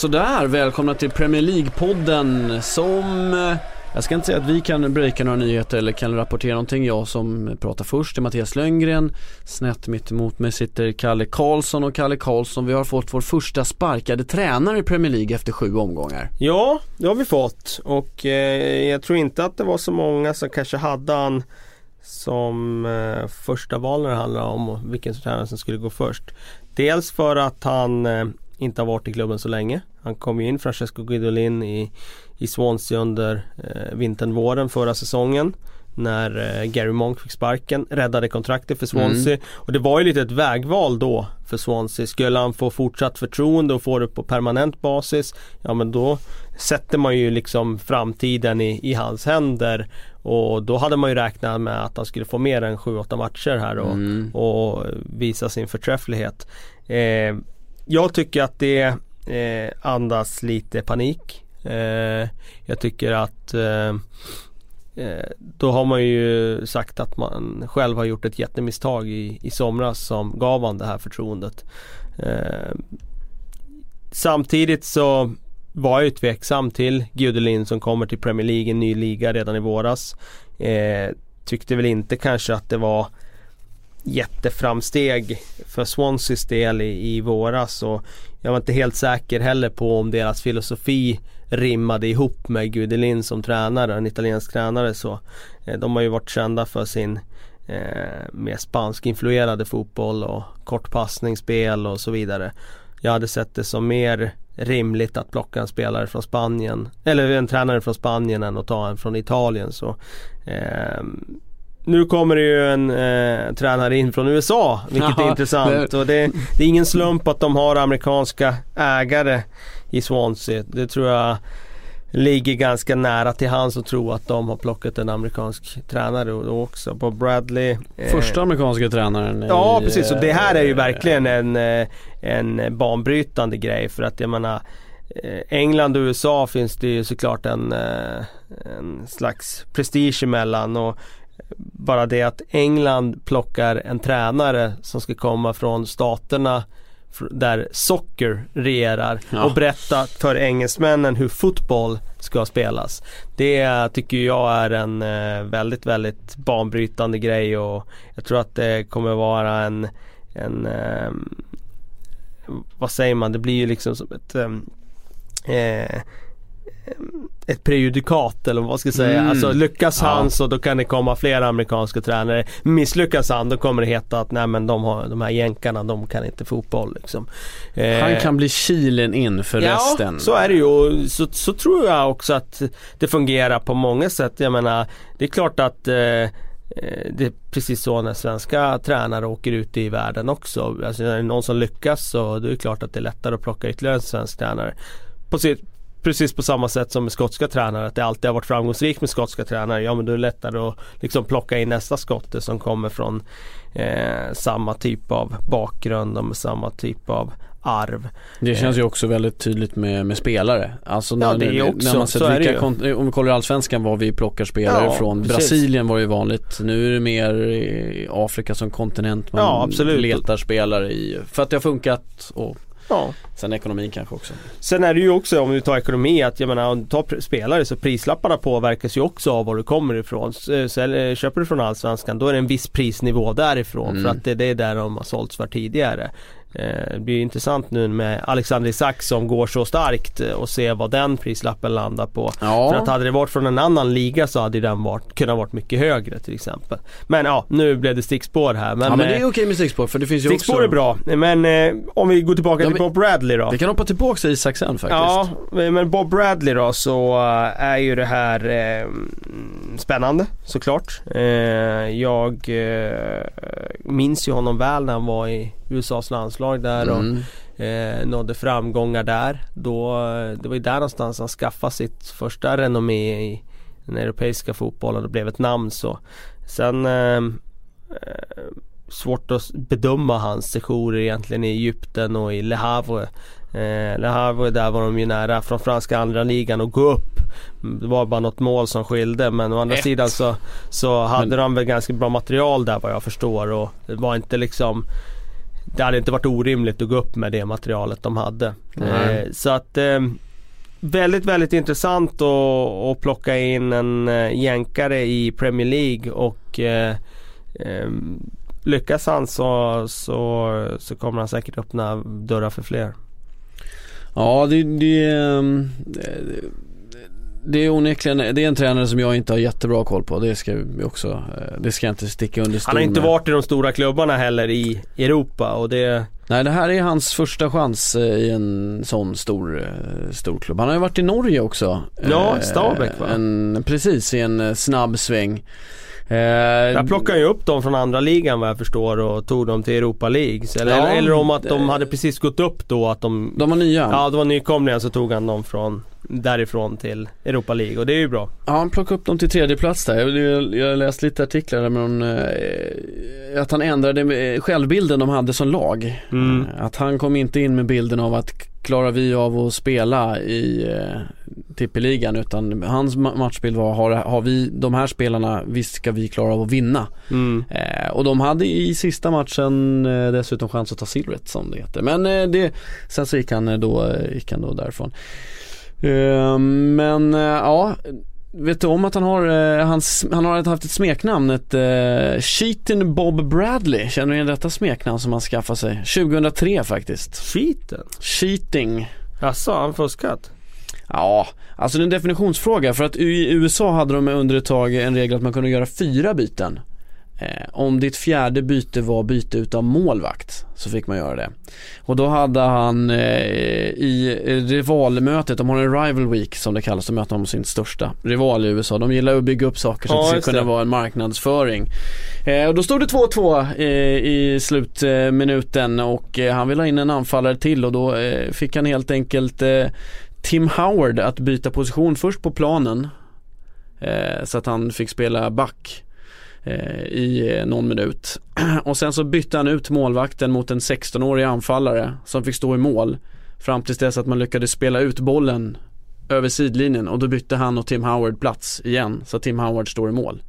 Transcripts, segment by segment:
Sådär, välkomna till Premier League-podden som eh, jag ska inte säga att vi kan breaka några nyheter eller kan rapportera någonting. Jag som pratar först är Mattias Lönngren. Snett mitt emot mig sitter Kalle Karlsson och Kalle Karlsson vi har fått vår första sparkade tränare i Premier League efter sju omgångar. Ja, det har vi fått och eh, jag tror inte att det var så många som kanske hade han som eh, första val när det handlar om vilken tränare som skulle gå först. Dels för att han eh, inte har varit i klubben så länge. Han kom ju in, Francesco Guidolin i, i Swansea under eh, vintern, våren förra säsongen. När eh, Gary Monk fick sparken, räddade kontraktet för Swansea. Mm. Och det var ju lite ett vägval då för Swansea. Skulle han få fortsatt förtroende och få det på permanent basis, ja men då sätter man ju liksom framtiden i, i hans händer. Och då hade man ju räknat med att han skulle få mer än 7-8 matcher här och, mm. och visa sin förträfflighet. Eh, jag tycker att det eh, andas lite panik. Eh, jag tycker att eh, eh, då har man ju sagt att man själv har gjort ett jättemisstag i, i somras som gav han det här förtroendet. Eh, samtidigt så var jag ju tveksam till Gudelin som kommer till Premier League, en ny liga redan i våras. Eh, tyckte väl inte kanske att det var jätteframsteg för Swanseas del i, i våras och jag var inte helt säker heller på om deras filosofi rimmade ihop med Gudelin som tränare, en italiensk tränare så. Eh, de har ju varit kända för sin eh, mer spansk-influerade fotboll och kortpassningsspel och så vidare. Jag hade sett det som mer rimligt att plocka en spelare från Spanien eller en tränare från Spanien än att ta en från Italien så eh, nu kommer det ju en eh, tränare in från USA, vilket Jaha, är intressant. Det... Och det, det, är ingen slump att de har amerikanska ägare i Swansea. Det tror jag ligger ganska nära till hands att tro att de har plockat en amerikansk tränare också. Bob Bradley. Eh, Första amerikanska tränaren. Ja, precis. Och det här är ju verkligen en, eh, en banbrytande grej. För att jag menar eh, England och USA finns det ju såklart en, en slags prestige emellan. Och bara det att England plockar en tränare som ska komma från staterna där socker regerar ja. och berätta för engelsmännen hur fotboll ska spelas. Det tycker jag är en eh, väldigt, väldigt banbrytande grej och jag tror att det kommer vara en, en eh, vad säger man, det blir ju liksom som ett eh, ett prejudikat eller vad ska jag säga. Mm. Alltså lyckas han ja. så då kan det komma fler amerikanska tränare. Misslyckas han då kommer det heta att nej men de, har, de här jänkarna de kan inte fotboll liksom. Eh, han kan bli kilen in för ja, resten. Ja så är det ju och så, så tror jag också att det fungerar på många sätt. Jag menar det är klart att eh, eh det är precis så när svenska tränare åker ut i världen också. Alltså när det är någon som lyckas så det är klart att det är lättare att plocka ytterligare en svensk tränare. På sitt, precis på samma sätt som med skotska tränare. Att det alltid har varit framgångsrikt med skotska tränare. Ja men då är det lättare att liksom plocka in nästa skotte som kommer från eh, samma typ av bakgrund och med samma typ av arv. Det känns ju också väldigt tydligt med, med spelare. Alltså när, ja, det är också, när man sett vilka, om vi kollar allsvenskan var vi plockar spelare ja, från. Precis. Brasilien var ju vanligt. Nu är det mer Afrika som kontinent man ja, letar spelare i. För att det har funkat och Ja. Sen ekonomin kanske också. Sen är det ju också om vi tar ekonomi att jag menar om du tar spelare så prislapparna påverkas ju också av var du kommer ifrån. Så, köper du från Allsvenskan då är det en viss prisnivå därifrån mm. för att det, det är där de har sålts för tidigare. Eh, det blir intressant nu med Alexander Isak som går så starkt och se vad den prislappen landar på. Ja. För att hade det varit från en annan liga så hade den varit, kunnat varit mycket högre till exempel. Men ja, nu blev det stickspår här. Men, ja men det är eh, okej med stickspår för det finns ju stickspår också... är bra. Men eh, om vi går tillbaka ja, till Bob Bradley då. Vi kan hoppa tillbaka till Isak sen faktiskt. Ja, men Bob Bradley då så är ju det här uh, spännande såklart. Uh, jag minns ju honom väl när han var i USAs landslag där och mm. eh, nådde framgångar där. Då, det var ju där någonstans han skaffade sitt första renommé i den europeiska fotbollen och blev ett namn så. Sen eh, eh svårt att bedöma hans sessioner egentligen i Egypten och i Le Havre. Eh, Le Havre där var de ju nära från franska andra ligan att gå upp. Det var bara något mål som skilde men å andra Ett. sidan så, så hade men... de väl ganska bra material där vad jag förstår och det var inte liksom det hade inte varit orimligt att gå upp med det materialet de hade. Eh, så att eh, väldigt, väldigt intressant att, att plocka in en eh, jänkare i Premier League och eh, eh, lyckas han så, så, så kommer han säkert öppna dörrar för fler. Ja det, det, det är onekligen, det är en tränare som jag inte har jättebra koll på. Det ska vi också, eh, det ska jag inte sticka under stol Han har inte varit i de stora klubbarna heller i Europa och det Nej det här är hans första chans eh, i en sån stor, eh, stor klubb. Han har ju varit i Norge också. Ja, Stabäck va? En, precis, i en snabb sväng. Där plockade han ju upp dem från andra ligan vad jag förstår och tog dem till Europa League. Eller, ja, eller om att de hade precis gått upp då att de... De var nya? Ja, de var nykomlingar så tog han dem från därifrån till Europa League och det är ju bra. Ja, han plockade upp dem till tredje plats där. Jag, jag läst lite artiklar där med någon, eh, att han ändrade självbilden de hade som lag. Mm. Eh, att han kom inte in med bilden av att klarar vi av att spela i eh, tippeligan utan hans matchbild var har, har vi de här spelarna visst ska vi klara av att vinna. Mm. Eh, och de hade i sista matchen eh, dessutom chans att ta silvret som det heter. Men eh, det, sen så gick han eh, då, gick han då därifrån. Eh, men eh, ja, vet du om att han har, eh, hans, han har haft ett smeknamn, ett uh, Cheatin Bob Bradley. Känner du igen detta smeknamn som han skaffade sig? 2003 faktiskt. Cheaten? Cheating. Jaså, han fuskat? Ja, alltså det är en definitionsfråga för att i USA hade de under ett tag en regel att man kunde göra fyra byten. Eh, om ditt fjärde byte var byte utav målvakt så fick man göra det. Och då hade han eh, i rivalmötet, de har en rival week som det kallas, så möter de sin största rival i USA. De gillar att bygga upp saker så ja, det ska kunna vara en marknadsföring. Eh, och då stod det 2-2 eh, i slutminuten och han ville ha in en anfallare till och då fick han helt enkelt Tim Howard att byta position först på planen så att han fick spela back i eh, någon minut. Och sen så bytte han ut målvakten mot en 16-årig anfallare som fick stå i mål. Fram tills dess att man lyckades spela ut bollen över sidlinjen och då bytte han och Tim Howard plats igen så Tim Howard står i mål.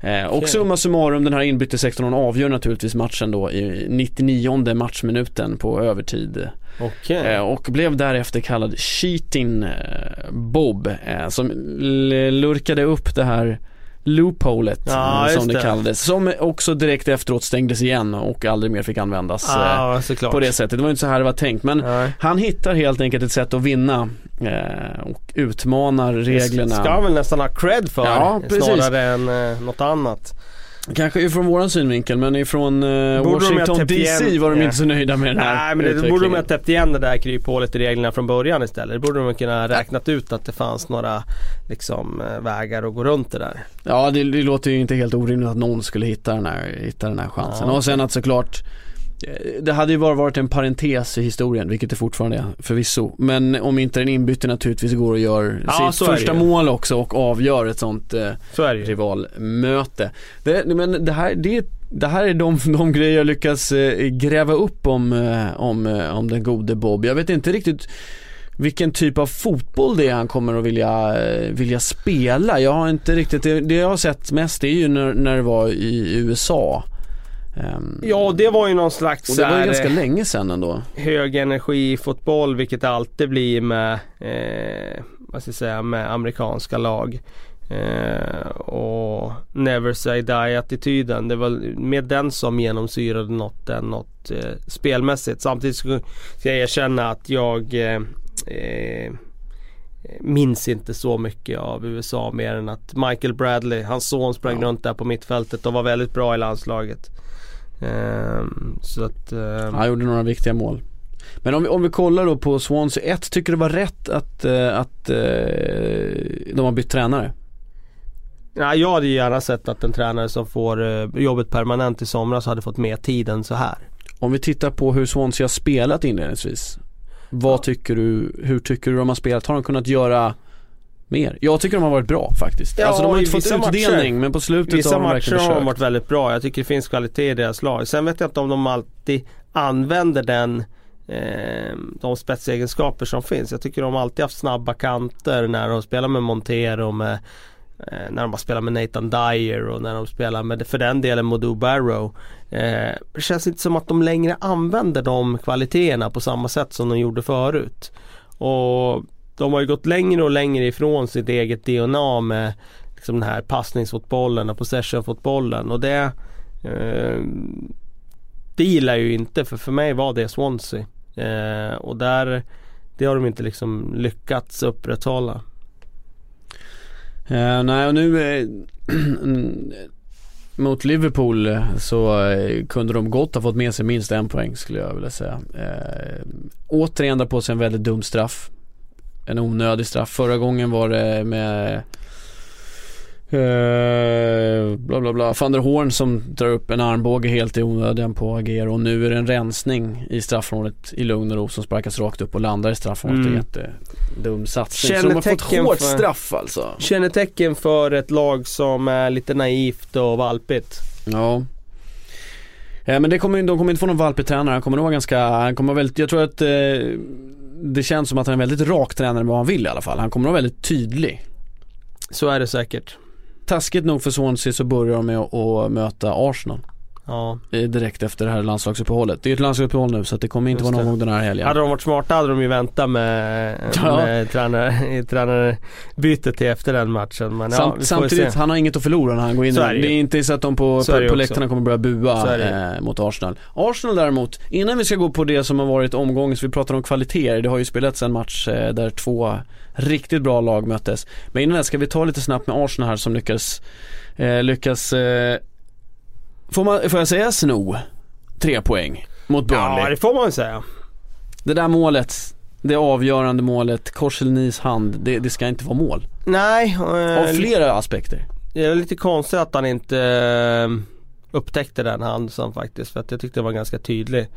Eh, och summa summarum den här inbytte 16 avgör naturligtvis matchen då i 99 matchminuten på övertid. Okay. Eh, och blev därefter kallad Cheating eh, Bob eh, som lurkade upp det här loopholet ja, som det, det kallades. Som också direkt efteråt stängdes igen och aldrig mer fick användas ja, eh, på det sättet. Det var inte så här det var tänkt men Nej. han hittar helt enkelt ett sätt att vinna eh, och utmanar reglerna. Det ska han väl nästan ha cred för ja, snarare än eh, något annat. Kanske ifrån våran synvinkel men ifrån eh, Washington DC igen, var de inte så nöjda med den här Nej men det borde de ha täppt igen det där kryphålet i reglerna från början istället. Det borde de kunna räknat ut att det fanns några liksom eh, vägar att gå runt det där. Ja det, det låter ju inte helt orimligt att någon skulle hitta den här, hitta den här chansen. Ja. Och sen att såklart det hade ju bara varit en parentes i historien, vilket det fortfarande är förvisso. Men om inte den inbytte naturligtvis går och gör ja, sitt första mål också och avgör ett sånt eh, så rivalmöte. Det, men det här, det, det här är de, de grejer jag lyckas eh, gräva upp om, eh, om, eh, om den gode Bob. Jag vet inte riktigt vilken typ av fotboll det är han kommer att vilja, eh, vilja spela. Jag har inte riktigt, det, det jag har sett mest är ju när, när det var i USA. Um, ja det var ju någon slags Och det var ju ganska eh, länge sedan ändå. Hög energi fotboll vilket det alltid blir med, eh, vad ska jag säga, med amerikanska lag. Eh, och never say die attityden. Det var med den som genomsyrade något något eh, spelmässigt. Samtidigt ska jag erkänna att jag eh, eh, minns inte så mycket av USA mer än att Michael Bradley, hans son sprang ja. runt där på mittfältet och var väldigt bra i landslaget. Ehm, så att, ehm, Han gjorde några viktiga mål. Men om vi, om vi kollar då på Swansea 1, tycker du det var rätt att, uh, att uh, de har bytt tränare? Ja, jag hade gärna sett att en tränare som får uh, jobbet permanent i somras hade fått mer tid än så här. Om vi tittar på hur Swansea har spelat inledningsvis. Vad ja. tycker du, hur tycker du de har spelat? Har de kunnat göra mer. Jag tycker de har varit bra faktiskt. Ja, alltså de har inte fått utdelning matcher, men på slutet vissa har de verkligen Vissa matcher har de varit väldigt bra. Jag tycker det finns kvalitet i deras lag. Sen vet jag inte om de alltid använder den eh, de spetsegenskaper som finns. Jag tycker de alltid haft snabba kanter när de spelar med Montero med eh, när de har spelat med Nathan Dyer och när de spelar med, för den delen, Modu Barrow. Eh, det känns inte som att de längre använder de kvaliteterna på samma sätt som de gjorde förut. Och de har ju gått längre och längre ifrån sitt eget DNA med liksom den här passningsfotbollen och possessionfotbollen och det eh, det gillar jag ju inte för för mig var det Swansea. Eh, och där det har de inte liksom lyckats upprätthålla. Eh, nej och nu eh, mot Liverpool eh, så eh, kunde de gott ha fått med sig minst en poäng skulle jag vilja säga. Eh, återigen drar på sig en väldigt dum straff. En onödig straff. Förra gången var det med Uh, bla bla bla. Van der Horn som drar upp en armbåge helt i onödan på Agero och nu är det en rensning i straffområdet i lugn och ro som sparkas rakt upp och landar i straffområdet. Mm. Jättedum satsning. Så de har fått hårt för, straff alltså. Kännetecken för ett lag som är lite naivt och valpigt. Ja. Ja men det kommer, de kommer inte få någon valpig tränare. Han kommer nog vara ganska, han kommer väldigt, jag tror att eh, det känns som att han är en väldigt rak tränare med vad han vill i alla fall. Han kommer nog vara väldigt tydlig. Så är det säkert taskigt nog för Swansea så börjar de med att möta Arsenal. Ja. Direkt efter det här landslagsuppehållet. Det är ett landslagsuppehåll nu så det kommer inte Just vara någon gång den här helgen. Hade de varit smarta hade de ju väntat med, ja. med tränare, tränarbytet till efter den matchen. Men Samt, ja, samtidigt, han har inget att förlora när han går in där. Det. det är inte så att de på, på, på läktarna kommer börja bua eh, mot Arsenal. Arsenal däremot, innan vi ska gå på det som har varit omgången, så vi pratar om kvaliteter. Det har ju spelats en match eh, där två riktigt bra lag möttes. Men innan det ska vi ta lite snabbt med Arsenal här som lyckas, eh, lyckas eh, Får, man, får jag säga sno? Tre poäng mot Burnley. Ja det får man säga. Det där målet, det avgörande målet, Korselnys hand, det, det ska inte vara mål. Nej. Eh, Av flera aspekter. Det är lite konstigt att han inte eh, upptäckte den handen faktiskt för att jag tyckte det var ganska tydlig.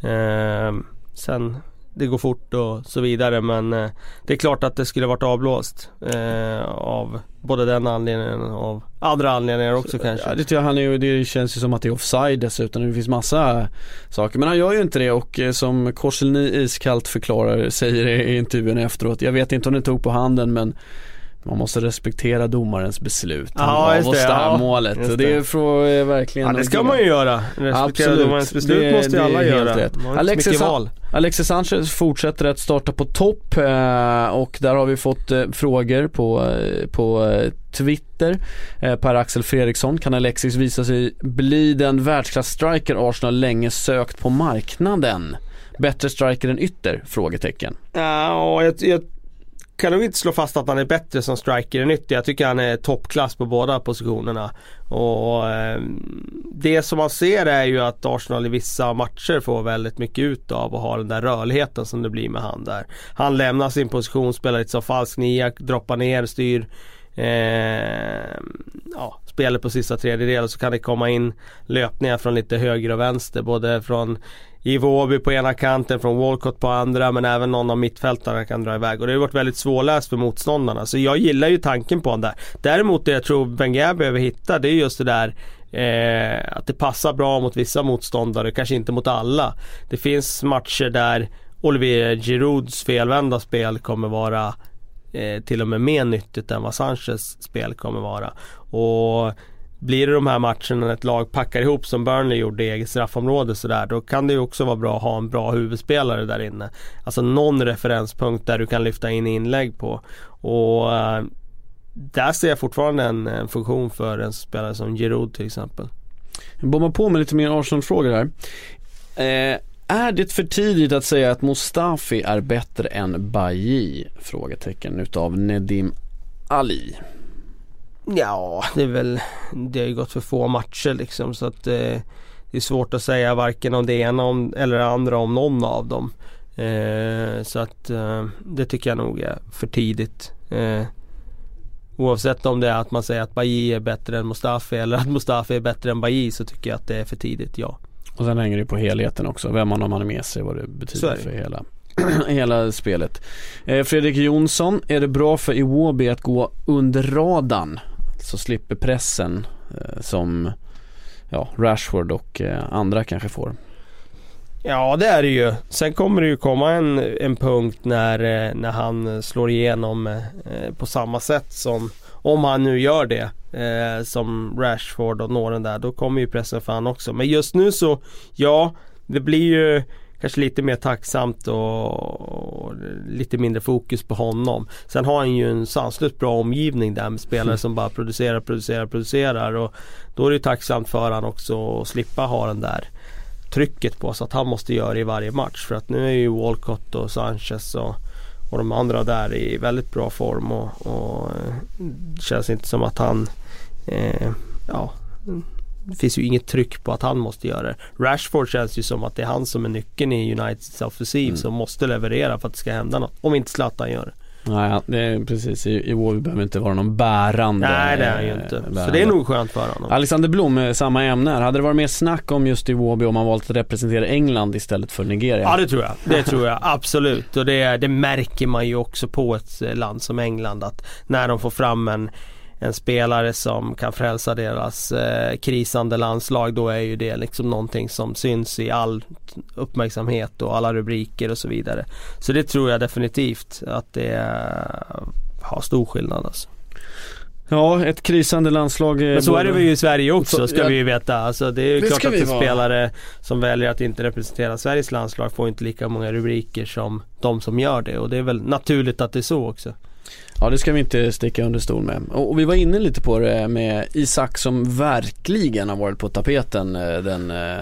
Eh, sen det går fort och så vidare men eh, det är klart att det skulle varit avblåst eh, av både den anledningen och av andra anledningar också kanske. Ja, det, jag han är, det känns ju som att det är offside dessutom. Det finns massa saker. Men han gör ju inte det och eh, som Korselny iskallt förklarar, säger i intervjun efteråt. Jag vet inte om det tog på handen men man måste respektera domarens beslut. Han ja, oss det här ja, målet. Det. det får eh, verkligen Ja det ska man ju göra. Respektera Absolut. domarens beslut det, måste ju alla göra. Rätt. Alexis, Alexis Sanchez fortsätter att starta på topp eh, och där har vi fått eh, frågor på, på Twitter. Per-Axel Fredriksson, kan Alexis visa sig bli den världsklass-striker Arsenal länge sökt på marknaden? Bättre striker än ytter? Frågetecken. Ja, jag, jag kan nog inte slå fast att han är bättre som striker än ytter. Jag tycker han är toppklass på båda positionerna. Och eh, Det som man ser är ju att Arsenal i vissa matcher får väldigt mycket ut av att ha den där rörligheten som det blir med han där. Han lämnar sin position, spelar lite som falsk nia, droppar ner, styr eh, ja, spelet på sista tredjedel så kan det komma in löpningar från lite höger och vänster. Både från Iwobi på ena kanten, från Walcott på andra men även någon av mittfältarna kan dra iväg. Och det har varit väldigt svårläst för motståndarna. Så jag gillar ju tanken på honom där. Däremot det jag tror Wenger behöver hitta det är just det där eh, att det passar bra mot vissa motståndare, kanske inte mot alla. Det finns matcher där Olivier Girouds felvända spel kommer vara eh, till och med mer nyttigt än vad Sanchez spel kommer vara. Och blir det de här matcherna när ett lag packar ihop som Burnley gjorde i eget straffområde sådär då kan det ju också vara bra att ha en bra huvudspelare där inne. Alltså någon referenspunkt där du kan lyfta in inlägg på. Och äh, där ser jag fortfarande en, en, funktion för en spelare som Giroud till exempel. Jag bombar på med lite mer Arsenal-frågor här. Eh, är det för tidigt att säga att Mustafi är bättre än Bailly? Frågetecken utav Nedim Ali. Ja, det är väl Det har ju gått för få matcher liksom så att eh, Det är svårt att säga varken om det ena om, eller det andra om någon av dem. Eh, så att eh, det tycker jag nog är för tidigt. Eh, oavsett om det är att man säger att Bailly är bättre än Mustafi eller att Mustafi är bättre än Bailly så tycker jag att det är för tidigt, ja. Och sen hänger det på helheten också, vem man har med sig, vad det betyder för hela hela spelet. Eh, Fredrik Jonsson, är det bra för Iwobi att gå under radarn? Så slipper pressen eh, som ja, Rashford och eh, andra kanske får. Ja det är det ju. Sen kommer det ju komma en, en punkt när, eh, när han slår igenom eh, på samma sätt som om han nu gör det eh, som Rashford och några där då kommer ju pressen för han också. Men just nu så ja det blir ju kanske lite mer tacksamt och, lite mindre fokus på honom. Sen har han ju en sanslöst bra omgivning där med spelare som bara producerar, producerar, producerar och då är det tacksamt för han också att slippa ha den där trycket på sig att han måste göra det i varje match. För att nu är ju Walcott och Sanchez och, och de andra där i väldigt bra form och, och det känns inte som att han eh, ja, det finns ju inget tryck på att han måste göra det. Rashford känns ju som att det är han som är nyckeln i Uniteds offensiv mm. som måste leverera för att det ska hända något. Om inte Zlatan gör det. Nej, det är precis. I, i Wolves behöver inte vara någon bärande Nej, det är han ju inte. Bärande. Så det är nog skönt för honom. Alexander Blom, eh, samma ämne här. Hade det varit mer snack om just Iwobi om man valt att representera England istället för Nigeria? Ja, det tror jag. Det tror jag absolut. Och det, det märker man ju också på ett eh, land som England att när de får fram en en spelare som kan frälsa deras eh, krisande landslag då är ju det liksom någonting som syns i all uppmärksamhet och alla rubriker och så vidare. Så det tror jag definitivt att det eh, har stor skillnad alltså. Ja, ett krisande landslag. Men så är det väl i Sverige också ska ja, vi ju veta. Alltså, det är ju klart att spelare som väljer att inte representera Sveriges landslag får inte lika många rubriker som de som gör det. Och det är väl naturligt att det är så också. Ja det ska vi inte sticka under stol med. Och, vi var inne lite på det med Isak som verkligen har varit på tapeten eh, den eh,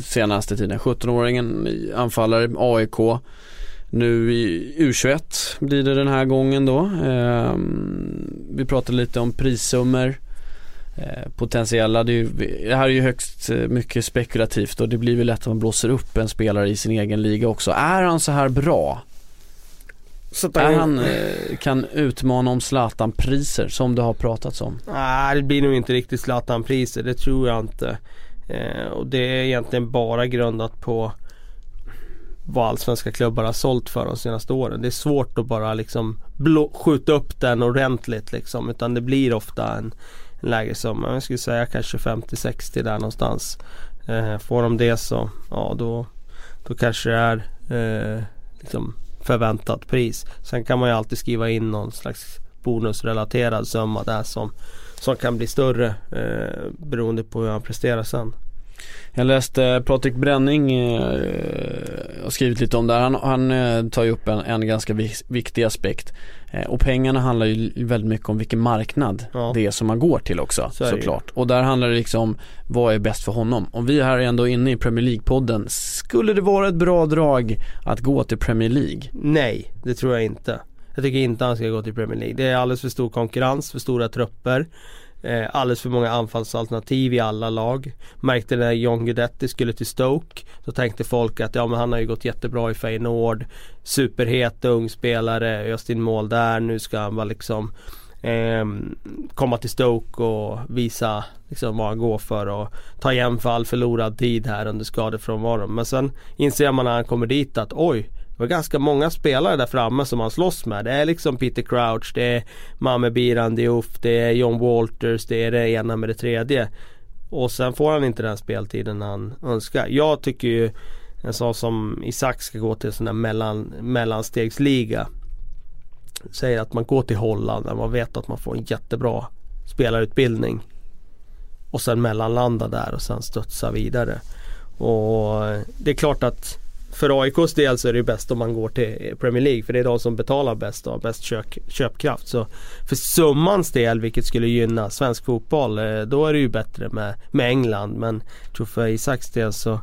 senaste tiden. 17-åringen anfallare AIK. Nu i U21 blir det den här gången då. Eh, vi pratade lite om prissummor. Eh, potentiella, det, ju, det, här är ju högst eh, mycket spekulativt och det blir väl lätt att man blåser upp en spelare i sin egen liga också. Är han så här bra? Är han eh, kan utmana om Zlatan-priser som det har pratats om? Nej det blir nog inte riktigt Zlatan-priser, det tror jag inte. Eh, och det är egentligen bara grundat på vad allsvenska klubbar har sålt för de senaste åren. Det är svårt att bara liksom skjuta upp den ordentligt liksom. Utan det blir ofta en, en läge som, jag skulle säga kanske 50-60 där någonstans. Eh, får de det så, ja då, då kanske det är eh, liksom förväntat pris. Sen kan man ju alltid skriva in någon slags bonusrelaterad summa där som, som kan bli större eh, beroende på hur han presterar sen. Jag läste Patrik Bränning eh, har skrivit lite om det här. Han, han eh, tar ju upp en, en ganska viktig aspekt. Eh, och pengarna handlar ju väldigt mycket om vilken marknad ja. det är som man går till också Så såklart. Och där handlar det liksom om vad är bäst för honom. Om vi här är ändå inne i Premier League-podden, skulle det vara ett bra drag att gå till Premier League? Nej, det tror jag inte. Jag tycker inte han ska gå till Premier League. Det är alldeles för stor konkurrens, för stora trupper. Eh, alldeles för många anfallsalternativ i alla lag. Märkte när John Guidetti skulle till Stoke. Då tänkte folk att ja men han har ju gått jättebra i Feyenoord. Superhet ung spelare, öst in mål där. Nu ska han vara liksom eh, komma till Stoke och visa liksom, vad han går för och ta igen för all förlorad tid här under skadefrånvaron. Men sen inser man när han kommer dit att oj var ganska många spelare där framme som han slåss med. Det är liksom Peter Crouch, det är Mame Biran Diouf, det är John Walters, det är det ena med det tredje. Och sen får han inte den speltiden han önskar. Jag tycker ju en sån som Isak ska gå till en sån där mellan, mellanstegsliga. Säger att man går till Holland där man vet att man får en jättebra spelarutbildning. Och sen mellanlanda där och sen studsa vidare. Och det är klart att för AIKs del så är det bäst om man går till Premier League för det är de som betalar bäst och har bäst köp, köpkraft. Så för summans del, vilket skulle gynna svensk fotboll, eh, då är det ju bättre med, med England. Men jag tror för Isaks del så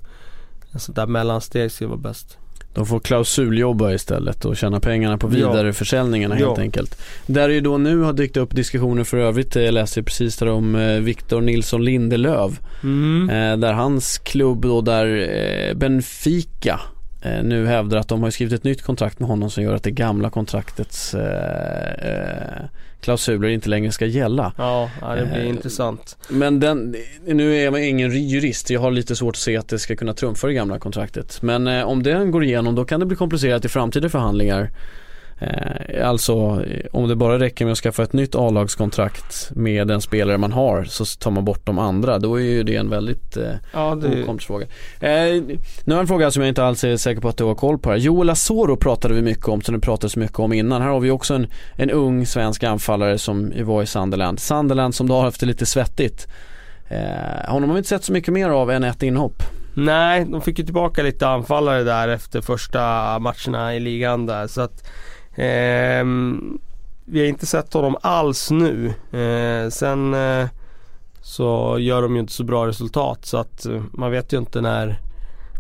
en sån där mellansteg skulle vara bäst. De får klausuljobba istället och tjäna pengarna på vidareförsäljningarna ja. helt ja. enkelt. Där ju då nu har dykt upp diskussioner för övrigt, jag läste precis där om eh, Victor Nilsson Lindelöv. Mm. Eh, där hans klubb då där Benfica eh, nu hävdar att de har skrivit ett nytt kontrakt med honom som gör att det gamla kontraktets eh, eh, klausuler inte längre ska gälla. Ja, det blir intressant. Men den, nu är jag ingen jurist, jag har lite svårt att se att det ska kunna trumfa det gamla kontraktet. Men om den går igenom då kan det bli komplicerat i framtida förhandlingar. Eh, alltså om det bara räcker med att skaffa ett nytt A-lagskontrakt med den spelare man har så tar man bort de andra. Då är ju det en väldigt eh, ja, det... fråga. Eh, nu har en fråga som jag inte alls är säker på att du har koll på här. Joel Asoro pratade vi mycket om som det pratades mycket om innan. Här har vi också en, en ung svensk anfallare som var i Sunderland. Sunderland som då har haft det lite svettigt. Eh, honom har vi inte sett så mycket mer av än ett inhopp. Nej, de fick ju tillbaka lite anfallare där efter första matcherna i ligan där så att Ehm, vi har inte sett honom alls nu. Eh, sen eh, så gör de ju inte så bra resultat så att eh, man vet ju inte när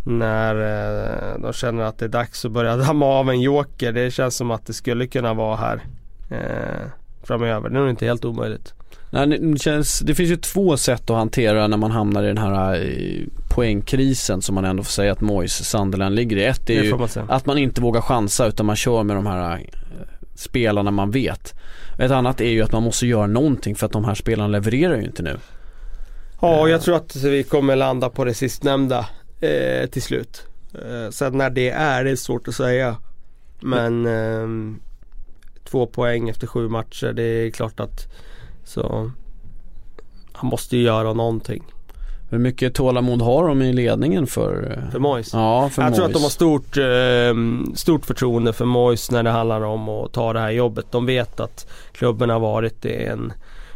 när eh, de känner att det är dags att börja damma av en joker. Det känns som att det skulle kunna vara här eh, framöver. Det är nog inte helt omöjligt. Nej, det, känns, det finns ju två sätt att hantera när man hamnar i den här eh, poängkrisen som man ändå får säga att Moise Sunderland ligger i. Ett är ju man att man inte vågar chansa utan man kör med de här eh, spelarna man vet. Ett annat är ju att man måste göra någonting för att de här spelarna levererar ju inte nu. Ja, jag tror att vi kommer landa på det sistnämnda eh, till slut. Eh, sen när det är, det är svårt att säga. Men eh, två poäng efter sju matcher, det är klart att så han måste ju göra någonting. Hur mycket tålamod har de i ledningen för? Eh, för Mois? Ja, för Jag Mois. tror att de har stort, eh, stort förtroende för Mois när det handlar om att ta det här jobbet. De vet att klubben har varit i en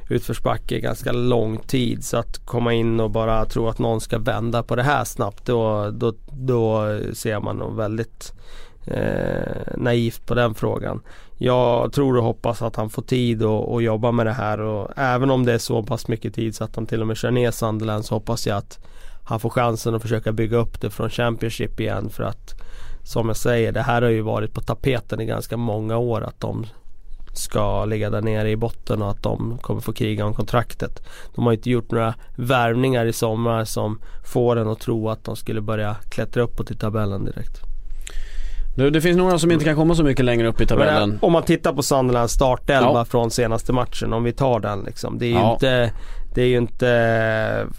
utförsbacke ganska lång tid. Så att komma in och bara tro att någon ska vända på det här snabbt då, då, då ser man nog väldigt eh, naivt på den frågan. Jag tror och hoppas att han får tid att jobba med det här och även om det är så pass mycket tid så att han till och med kör ner Sunderland så hoppas jag att han får chansen att försöka bygga upp det från Championship igen för att som jag säger, det här har ju varit på tapeten i ganska många år att de ska ligga där nere i botten och att de kommer få kriga om kontraktet. De har inte gjort några värvningar i sommar som får en att tro att de skulle börja klättra uppåt i tabellen direkt. Nu, det finns några som inte kan komma så mycket längre upp i tabellen. Men, om man tittar på Sunderlands startelva ja. från senaste matchen, om vi tar den liksom. Det är ju ja. inte det är ju inte,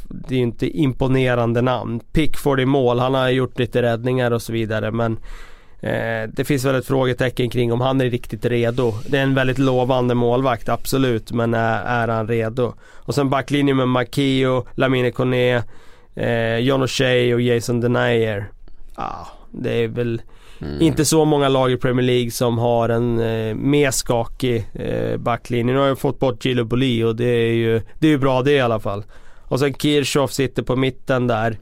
det är inte imponerande namn. Pickford i mål, han har gjort lite räddningar och så vidare men eh, Det finns väl ett frågetecken kring om han är riktigt redo. Det är en väldigt lovande målvakt, absolut, men är, är han redo? Och sen backlinjen med Makio, Lamine Kone, eh, John O'Shea och Jason Denayer. Ah, det är väl Mm. Inte så många lag i Premier League som har en eh, mer skakig eh, backlinje. Nu har jag fått bort Gilo Boli och det är ju det är bra det i alla fall. Och sen Kirchhoff sitter på mitten där.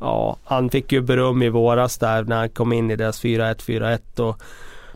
Ja, han fick ju beröm i våras där när han kom in i deras 4-1, 4-1 och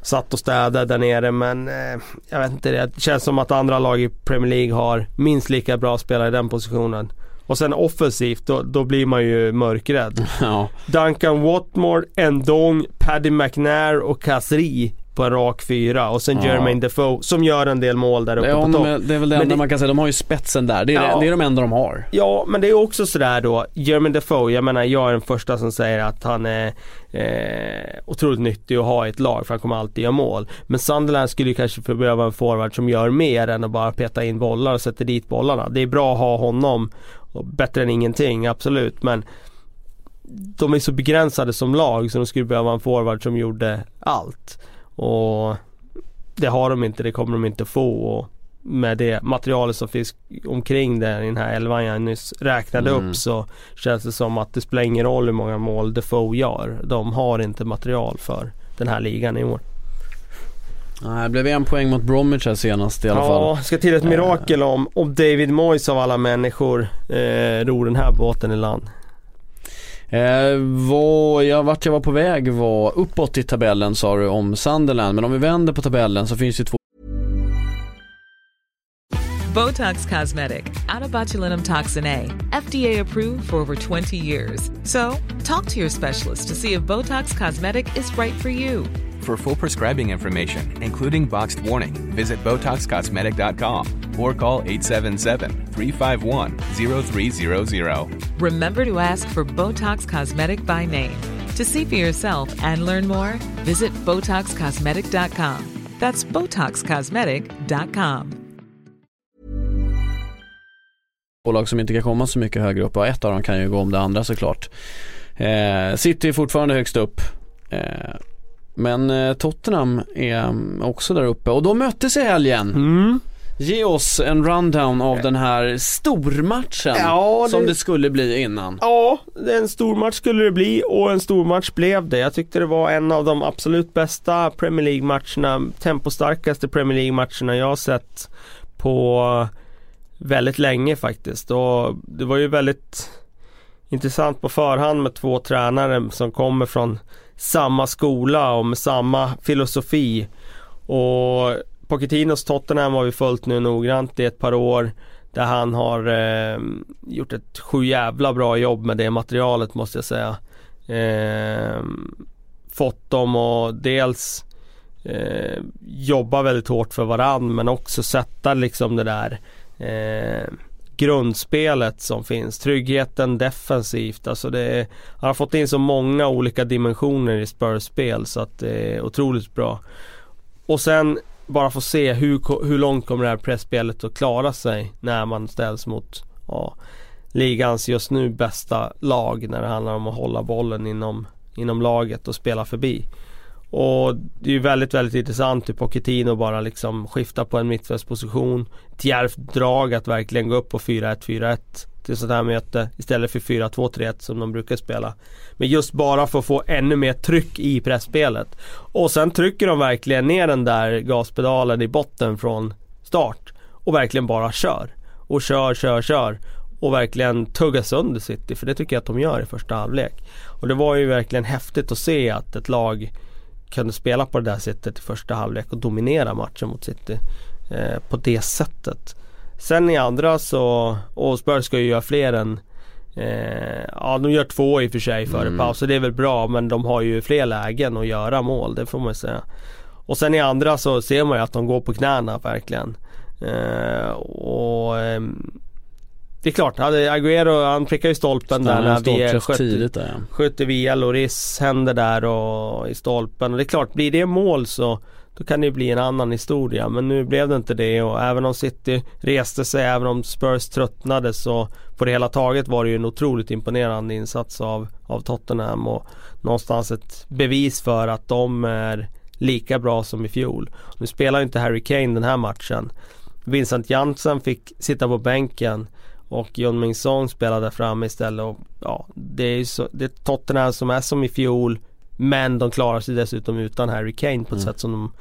satt och städade där nere men eh, jag vet inte, det känns som att andra lag i Premier League har minst lika bra spelare i den positionen. Och sen offensivt, då, då blir man ju mörkrädd. Ja. Duncan Watmore, Ndong, Paddy McNair och Kasri på en rak fyra och sen ja. Jermaine Defoe som gör en del mål där uppe ja, på topp. Det är väl det enda det, man kan säga, de har ju spetsen där. Det är, ja, det, det är de enda de har. Ja, men det är också sådär då, Jermaine Defoe, jag menar jag är den första som säger att han är eh, otroligt nyttig att ha i ett lag för han kommer alltid göra mål. Men Sunderland skulle kanske behöva en forward som gör mer än att bara peta in bollar och sätta dit bollarna. Det är bra att ha honom och bättre än ingenting, absolut. Men de är så begränsade som lag så de skulle behöva en forward som gjorde allt. Och det har de inte, det kommer de inte få. Och med det materialet som finns omkring det i den här elvan jag nyss räknade mm. upp så känns det som att det spelar ingen roll hur många mål Defoe gör. De har inte material för den här ligan i år. Nej, det blev en poäng mot Bromwich här senast i alla ja, fall. Ja, ska till ett mirakel om, om David Moyes av alla människor eh, ror den här båten i land. Eh, vad, ja, vart jag var på väg var uppåt i tabellen sa du om Sunderland. Men om vi vänder på tabellen så finns det två Botox Cosmetic, Atobatulinum toxin A, FDA approved for over 20 years. So, talk to your specialist to see if Botox Cosmetic is right for you. For full prescribing information, including boxed warning, visit BotoxCosmetic.com or call 877-351-0300. Remember to ask for Botox Cosmetic by name. To see for yourself and learn more, visit BotoxCosmetic.com. That's BotoxCosmetic.com. Bolag som inte kan komma så mycket högre upp och ett av dem kan ju gå om det andra såklart. Eh, City är fortfarande högst upp. Eh, Men eh, Tottenham är mm, också där uppe och de möttes i helgen. Mm. Ge oss en rundown av den här stormatchen Ja, som det- det skulle bli innan. Ja, det- en stor match skulle det bli och en stor match blev det. Jag tyckte det var en av de absolut bästa Premier League-matcherna, tempostarkaste Premier League-matcherna jag har sett på väldigt länge faktiskt. Och det var ju väldigt intressant på förhand med två tränare som kommer från samma skola och med samma filosofi. Och Pochettinos Tottenham har vi följt nu noggrant i ett par år. Där han har eh, gjort ett sju jävla bra jobb med det materialet måste jag säga. Eh, fått dem att dels eh, jobba väldigt hårt för varann men också sätta liksom det där eh, grundspelet som finns. Tryggheten defensivt. Alltså det är, han har fått in så många olika dimensioner i Spurs spel så att det är otroligt bra. Och sen bara få se hur, hur långt kommer det här pressspelet att klara sig när man ställs mot ja, ligans just nu bästa lag när det handlar om att hålla bollen inom, inom laget och spela förbi. Och det är ju väldigt, väldigt intressant hur Pochettino bara liksom skiftar på en mittfältsposition. Ett djärvt drag att verkligen gå upp på 4-1-4-1 till sånt här möte istället för 4-2-3-1 som de brukar spela. Men just bara för att få ännu mer tryck i pressspelet. Och sen trycker de verkligen ner den där gaspedalen i botten från start. Och verkligen bara kör. Och kör, kör, kör. Och verkligen tugga sönder City. För det tycker jag att de gör i första halvlek. Och det var ju verkligen häftigt att se att ett lag kunde spela på det där sättet i första halvlek och dominera matchen mot City. Eh, på det sättet. Sen i andra så, och Spurs ska ju göra fler än Eh, ja de gör två i och för sig före Mm. paus så det är väl bra men de har ju fler lägen att göra mål, det får man säga. Och sen i andra så ser man ju att de går på knäna verkligen. Eh, och ehm, det är klart, hade Agüero han prickar ju stolpen där när vi Stolträff sköt, tidigt där ja. via Loris händer där och i stolpen. Och det är klart, blir det mål så då kan det bli en annan historia. Men nu blev det inte det och även om City reste sig, även om Spurs tröttnade så på det hela taget var det ju en otroligt imponerande insats av, av Tottenham och någonstans ett bevis för att de är lika bra som i fjol. Nu spelar ju inte Harry Kane den här matchen. Vincent Janssen fick sitta på bänken och John Min Song spelade fram istället och ja, det är ju så, det är Tottenham som är som i fjol men de klarar sig dessutom utan Harry Kane på ett sätt som de,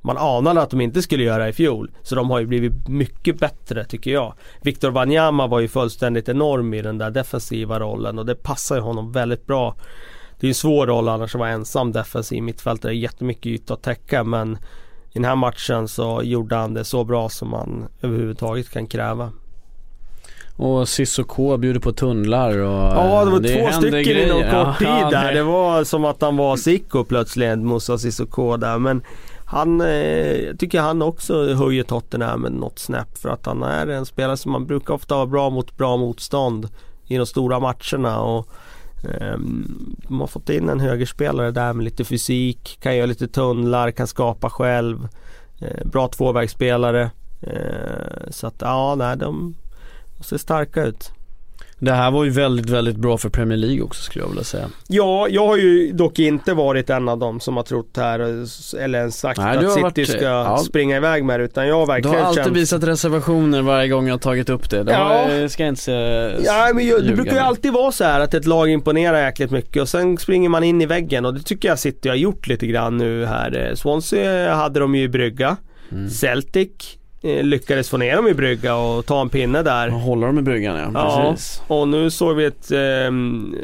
man anade att de inte skulle göra i fjol. Så de har ju blivit mycket bättre tycker jag. Victor Wanyama var ju fullständigt enorm i den där defensiva rollen och det passar ju honom väldigt bra. Det är en svår roll annars att vara ensam defensiv mittfältare, jättemycket yta att täcka men i den här matchen så gjorde han det så bra som man överhuvudtaget kan kräva. Och Sissoko bjuder på tunnlar och Ja det var två händer stycken grejer. inom Ja, kort tid ja, där. nej. Det var som att han var Sicko plötsligt, Moussa Sissoko där. Men han, eh, jag tycker han också höjer Tottenham med något snäpp. För att han är en spelare som man brukar ofta vara bra mot bra motstånd i de stora matcherna. Och, ehm, de har fått in en högerspelare där med lite fysik, kan göra lite tunnlar, kan skapa själv. Eh, bra tvåvägsspelare. Eh, så att ja, nej, de ser starka ut. Det här var ju väldigt, väldigt bra för Premier League också skulle jag vilja säga. Ja, jag har ju dock inte varit en av dem som har trott här eller ens sagt Nej, du att City varit- ska ja. springa iväg med det utan jag har Du verkligen har alltid känt visat reservationer varje gång jag har tagit upp det. Det Ja. har, jag ska jag inte säga, Ja men ju, det brukar ju alltid vara så här att ett lag imponerar jäkligt mycket och sen springer man in i väggen och det tycker jag City har gjort lite grann nu här. Eh, Swansea hade de ju i brygga. Mm. Celtic lyckades få ner dem i brygga och ta en pinne där. Håller de i bryggan ja, Ja, precis. och nu såg vi ett ehm,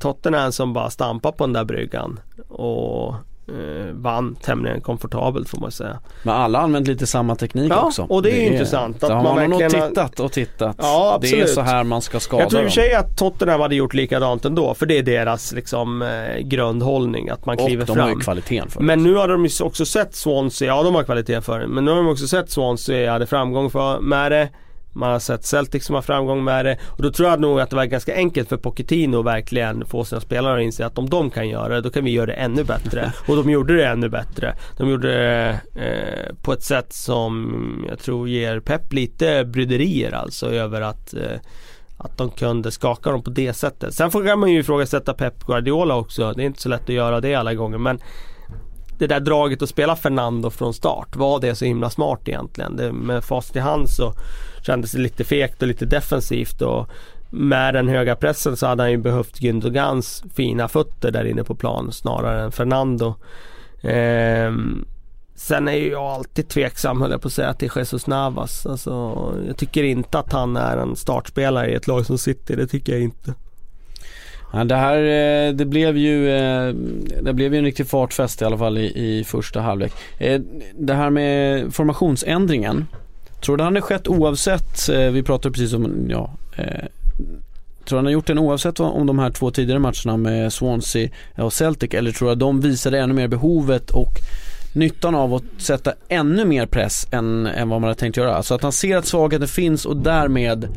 Tottenham som bara stampar på den där bryggan och eh, vann tämligen komfortabelt får man säga. Men alla har använt lite samma teknik Ja, också. och det är ju intressant att har man man nog tittat och tittat. Ja, Det är absolut. så här man ska skada Jag tror i och för sig att Tottenham hade gjort likadant ändå för det är deras liksom eh, grundhållning att man kliver Och de fram. har ju kvaliteten för Men det. nu har de ju också sett Swansea, ja de har kvalitet för det, men nu har de också sett Swansea hade framgång för, med det. Man har sett Celtic som har framgång med det och då tror jag nog att det var ganska enkelt för Pochettino att verkligen få sina spelare att inse att om de kan göra det, då kan vi göra det ännu bättre. Och de gjorde det ännu bättre. De gjorde det eh, på ett sätt som jag tror ger Pep lite bryderier alltså över att eh, att de kunde skaka dem på det sättet. Sen får man ju ifrågasätta Pep Guardiola också. Det är inte så lätt att göra det alla gånger men det där draget att spela Fernando från start, var det så himla smart egentligen? Det, med fast i hand så kändes det lite fegt och lite defensivt och med den höga pressen så hade han ju behövt Gündogans fina fötter där inne på plan snarare än Fernando. Ehm, sen är ju jag alltid tveksam höll jag på att säga till Jesus Navas. Alltså, jag tycker inte att han är en startspelare i ett lag som City, det tycker jag inte. Ja, det här eh, det blev ju eh, Det blev ju en riktig fartfest i alla fall i, i första halvlek. Eh, det här med formationsändringen Tror du den hade skett oavsett, vi pratade precis om, ja Tror du han har gjort den oavsett om de här två tidigare matcherna med Swansea och Celtic eller tror du att de visade ännu mer behovet och nyttan av att sätta ännu mer press än, än vad man hade tänkt göra? Alltså att han ser att svagheten finns och därmed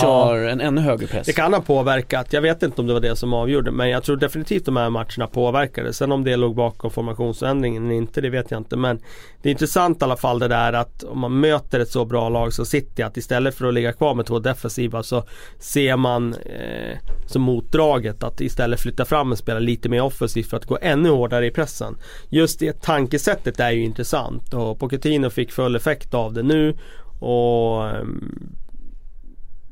kör en ännu högre press. Det kan ha påverkat. Jag vet inte om det var det som avgjorde men jag tror definitivt de här matcherna påverkade. Sen om det låg bakom formationsändringen eller inte det vet jag inte. Men det är intressant i alla fall det där att om man möter ett så bra lag som City att istället för att ligga kvar med två defensiva så ser man eh, som motdraget att istället flytta fram och spela lite mer offensivt för att gå ännu hårdare i pressen. Just det tankesättet är ju intressant och Pochettino fick full effekt av det nu. Och ehm,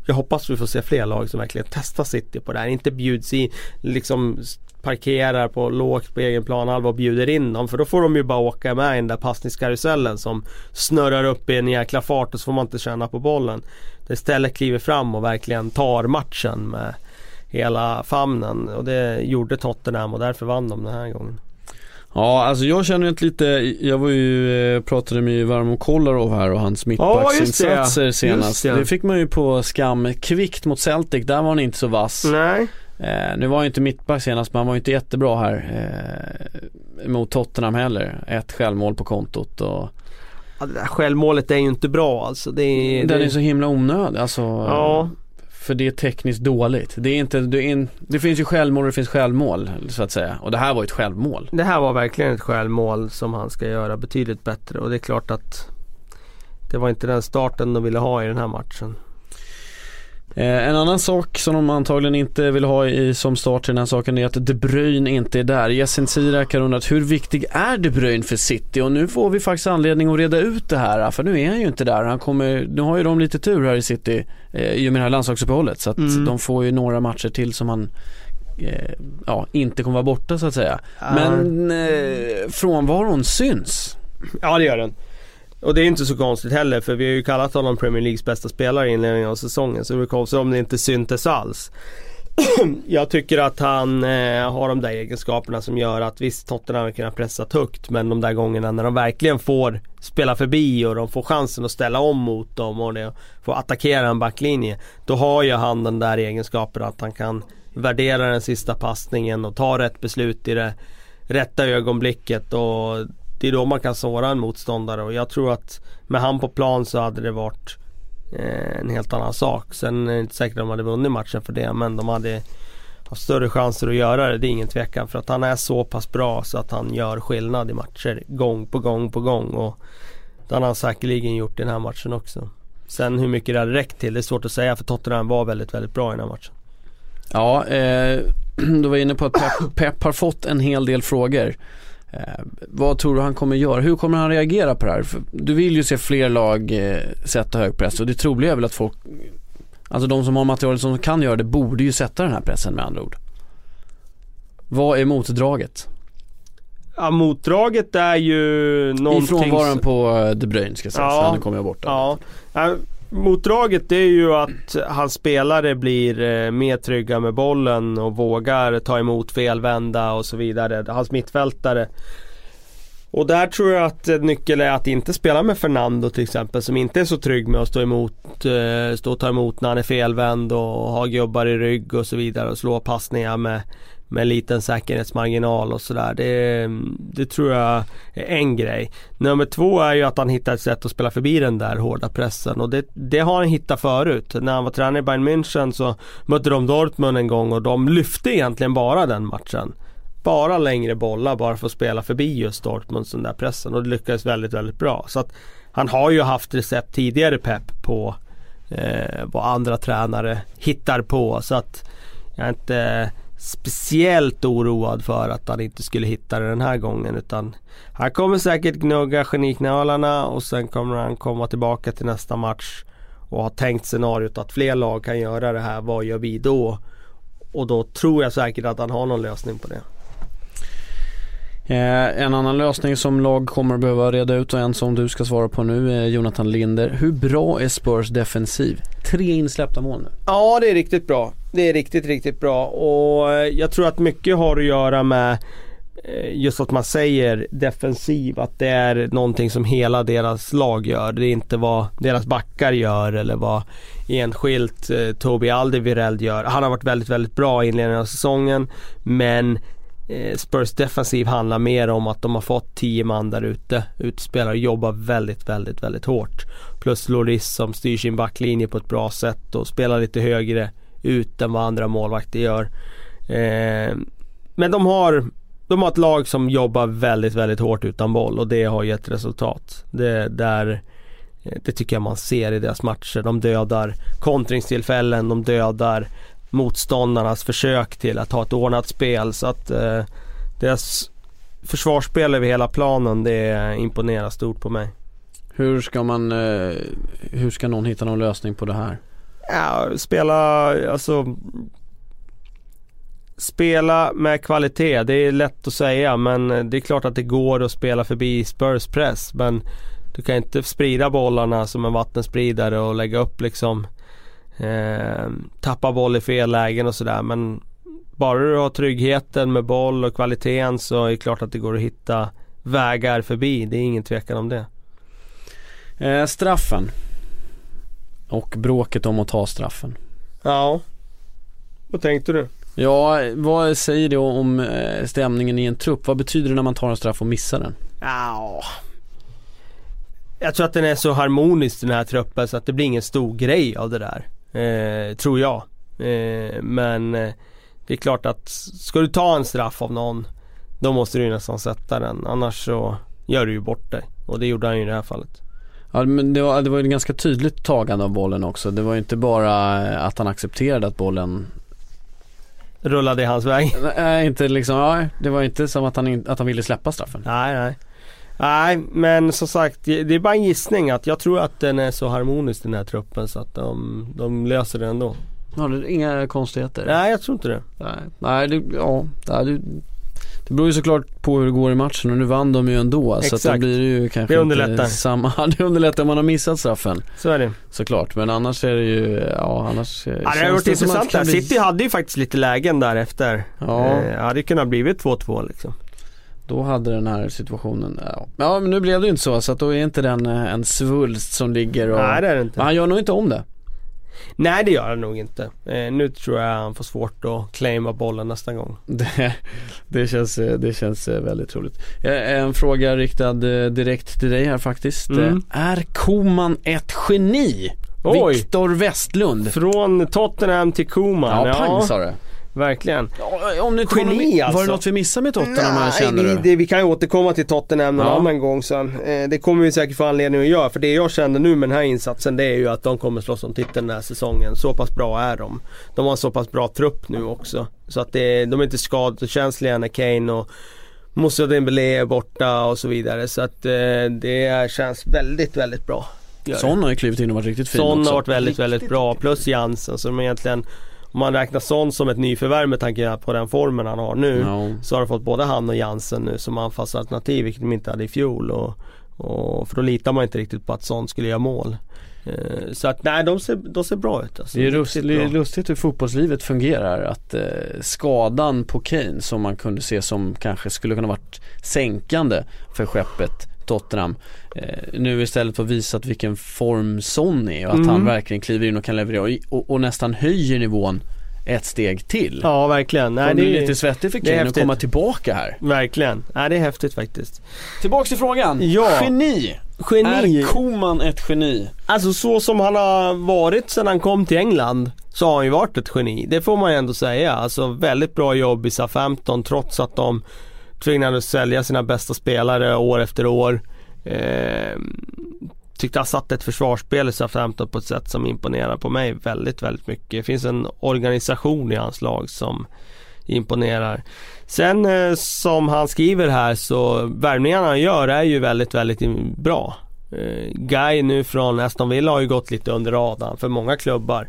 jag hoppas vi får se fler lag som verkligen testar City på det här. Inte bjuds in, liksom parkerar på lågt på egen planhalva och bjuder in dem. För då får de ju bara åka med i den där passningskarusellen som snurrar upp i en jäkla fart och så får man inte känna på bollen. Det istället kliver fram och verkligen tar matchen med hela famnen. Och det gjorde Tottenham och därför vann de den här gången. Ja, alltså jag känner inte lite, jag var ju, eh, pratade med Varmo Kolarov här och hans mittbacksinsatser ja, senast. Det. det. fick man ju på skam kvickt mot Celtic, där var han inte så vass. Nej. Eh, nu var han inte mittback senast men han var inte jättebra här eh, mot Tottenham heller. Ett självmål på kontot och Ja, det där självmålet är ju inte bra alltså. Det är, Den det... är så himla onödig alltså. Ja. För det är tekniskt dåligt. Det, är inte, det, är, det finns ju självmål och det finns självmål så att säga. Och det här var ett självmål. Det här var verkligen ett självmål som han ska göra betydligt bättre. Och det är klart att det var inte den starten de ville ha i den här matchen. Eh, en annan sak som de antagligen inte vill ha i, som start till den här saken är att De Bruyne inte är där. Yasin Sirak har undrat hur viktig är De Bruyne för City? Och nu får vi faktiskt anledning att reda ut det här för nu är han ju inte där. Han kommer, nu har ju de lite tur här i City eh, i och med det här landslagsuppehållet så att mm. de får ju några matcher till som han eh, ja, inte kommer vara borta så att säga. Men eh, frånvaron syns. Ja det gör den. Och det är inte så konstigt heller för vi har ju kallat honom Premier Leagues bästa spelare i inledningen av säsongen. Så det vore konstigt om det inte syntes alls. jag tycker att han eh, har de där egenskaperna som gör att visst Tottenham har kunnat pressa högt men de där gångerna när de verkligen får spela förbi och de får chansen att ställa om mot dem och det, får attackera en backlinje. Då har ju han den där egenskapen att han kan värdera den sista passningen och ta rätt beslut i det rätta ögonblicket och det är då man kan såra en motståndare och jag tror att med han på plan så hade det varit eh, en helt annan sak. Sen är det inte säkert att de hade vunnit matchen för det men de hade haft större chanser att göra det. Det är ingen tvekan för att han är så pass bra så att han gör skillnad i matcher gång på gång på gång. Och det har han säkerligen gjort i den här matchen också. Sen hur mycket det hade räckt till det är svårt att säga för Tottenham var väldigt, väldigt bra i den här matchen. Ja, eh, du var inne på att Pep, Pep har fått en hel del frågor. Eh, vad tror du han kommer göra? Hur kommer han reagera på det här? För du vill ju se fler lag eh, sätta hög press och det troliga är väl att folk Alltså de som har materialet som kan göra det borde ju sätta den här pressen med andra ord. Vad är motdraget? Ja motdraget är ju någonting I frånvaron på eh, De Bruyne ska sägas, ja, han kommer jag bort ja motdraget Motdraget är ju att hans spelare blir eh, mer trygga med bollen och vågar ta emot felvända och så vidare. Hans mittfältare. Och där tror jag att nyckeln är att inte spela med Fernando till exempel som inte är så trygg med att stå emot, eh, stå och ta emot när han är felvänd och ha gubbar i rygg och så vidare och slå passningar med med en liten säkerhetsmarginal och sådär. Det, det tror jag är en grej. Nummer två är ju att han hittar ett sätt att spela förbi den där hårda pressen och det, det har han hittat förut. När han var tränare i Bayern München så mötte de Dortmund en gång och de lyfte egentligen bara den matchen. Bara längre bollar bara för att spela förbi just Dortmunds den där pressen och det lyckades väldigt, väldigt bra. Så att han har ju haft recept tidigare pepp på eh, vad andra tränare hittar på så att jag är inte speciellt oroad för att han inte skulle hitta det den här gången utan han kommer säkert gnugga geniknölarna och sen kommer han komma tillbaka till nästa match och ha tänkt scenariot att fler lag kan göra det här. Vad gör vi då? Och då tror jag säkert att han har någon lösning på det. Eh, en annan lösning som lag kommer att behöva reda ut och en som du ska svara på nu är Jonathan Linder. Hur bra är Spurs defensiv? Tre insläppta mål nu. Ja det är riktigt bra. Det är riktigt, riktigt bra och eh, jag tror att mycket har att göra med eh, just att man säger defensiv, att det är någonting som hela deras lag gör. Det är inte vad deras backar gör eller vad enskilt eh, Tobi Aldevireld gör. Han har varit väldigt, väldigt bra i inledningen av säsongen men eh, Spurs defensiv handlar mer om att de har fått 10 man där ute. Utspelare jobbar väldigt, väldigt, väldigt hårt. Plus Loris som styr sin backlinje på ett bra sätt och spelar lite högre ut än vad andra målvakter gör. Eh, men de har, de har ett lag som jobbar väldigt, väldigt hårt utan boll och det har gett resultat. Det, där, eh, det tycker jag man ser i deras matcher. De dödar kontringstillfällen, de dödar motståndarnas försök till att ha ett ordnat spel. Så att eh, deras försvarsspel över hela planen det imponerar stort på mig. Hur ska man, eh, hur ska någon hitta någon lösning på det här? Ja, spela, alltså Spela med kvalitet, det är lätt att säga men det är klart att det går att spela förbi Spurs press men du kan inte sprida bollarna som en vattenspridare och lägga upp liksom eh, Tappa boll i fel lägen och sådär men Bara du har tryggheten med boll och kvaliteten så är det klart att det går att hitta vägar förbi. Det är ingen tvekan om det. Eh, straffen. Och bråket om att ta straffen. Ja. Vad tänkte du? Ja, vad säger det om eh, stämningen i en trupp? Vad betyder det när man tar en straff och missar den? Ja. Jag tror att den är så harmonisk den här truppen så att det blir ingen stor grej av det där. Eh, tror jag. Eh, men eh, det är klart att ska du ta en straff av någon då måste du nästan sätta den. Annars så gör du ju bort dig. Och det gjorde han ju i det här fallet. Ja men det var, det var ju ganska tydligt tagande av bollen också. Det var ju inte bara att han accepterade att bollen Rullade i hans väg. Nej inte liksom, ja, det var inte som att han, att han ville släppa straffen. Nej nej. Nej men som sagt det är bara en gissning att jag tror att den är så harmonisk den här truppen så att de, de löser det ändå. Ja, det är inga konstigheter? Nej jag tror inte det. Nej, nej det, ja, det, det beror ju såklart på hur det går i matchen och nu vann de ju ändå Exakt. så att då blir det ju kanske Det underlättar. inte samma, det underlättar om man har missat straffen Så är det. såklart men annars är det ju, ja annars Ja, det har varit intressant där. bli- City hade ju faktiskt lite lägen där efter. Ja. Eh, hade kunnat blivit 2-2 liksom. Då hade den här situationen, ja. ja men nu blev det ju inte så så att då är inte den eh, en svulst som ligger och Nej det är det inte. Men han gör nog inte om det. Nej det gör han nog inte. Eh, nu tror jag han får svårt att claima bollen nästa gång. Det, det, känns, eh, det känns eh, väldigt roligt. Eh, En fråga riktad direkt till dig här faktiskt. Mm. Är Koman ett geni? Oj. Viktor Westlund. Från Tottenham till Koman. Ja, pang sa det. Verkligen. Ja, Om du Geni, var, något, var alltså. det något vi missade med Tottenham Nej, känner vi, du? det, vi kan ju återkomma till Tottenham någon Ja. annan gång sen. Eh, det kommer vi säkert få anledning att göra. För det jag känner nu med den här insatsen det är ju att de kommer slåss om titeln den här säsongen. Så pass bra är de. De har en så pass bra trupp nu också. Så att det, de är inte skadekänsliga när Kane och Moussa Dembélé är borta och så vidare. Så att eh, det känns väldigt, väldigt bra. Son har ju klivit in och varit riktigt fin Son också. har varit väldigt, väldigt bra. Plus Jansen. Så de egentligen, om man räknar Son som ett nyförvärv med tanke på den formen han har nu. Ja. Så har de fått både han och Jansen nu som anfallsalternativ vilket de inte hade i fjol. Och, och, för då litar man inte riktigt på att Son skulle göra mål. Eh, så att nej, de ser, de ser bra ut. Alltså. Det är, rust, Riktigt det är lustigt hur fotbollslivet fungerar. Att eh, skadan på Kane som man kunde se som kanske skulle kunna varit sänkande för skeppet Tottenham. Eh, nu istället får visat vilken form Son är och att Mm. han verkligen kliver in och kan leverera och, och, och nästan höjer nivån ett steg till. Ja verkligen. Nej, det är lite svettigt för Kane att komma tillbaka här. Verkligen. Nej det är häftigt faktiskt. Tillbaks till frågan. Ja. Geni. Geni. Är Koman ett geni? Alltså så som han har varit sedan han kom till England så har han ju varit ett geni. Det får man ju ändå säga. Alltså väldigt bra jobb i SA-15 trots att de tvingade att sälja sina bästa spelare år efter år. Eh, tyckte han satte ett försvarsspel i Southampton på ett sätt som imponerar på mig väldigt, väldigt mycket. Det finns en organisation i hans lag som imponerar. Sen eh, som han skriver här så värvningarna han gör är ju väldigt, väldigt bra. Eh, Guy nu från Aston Villa har ju gått lite under radarn för många klubbar.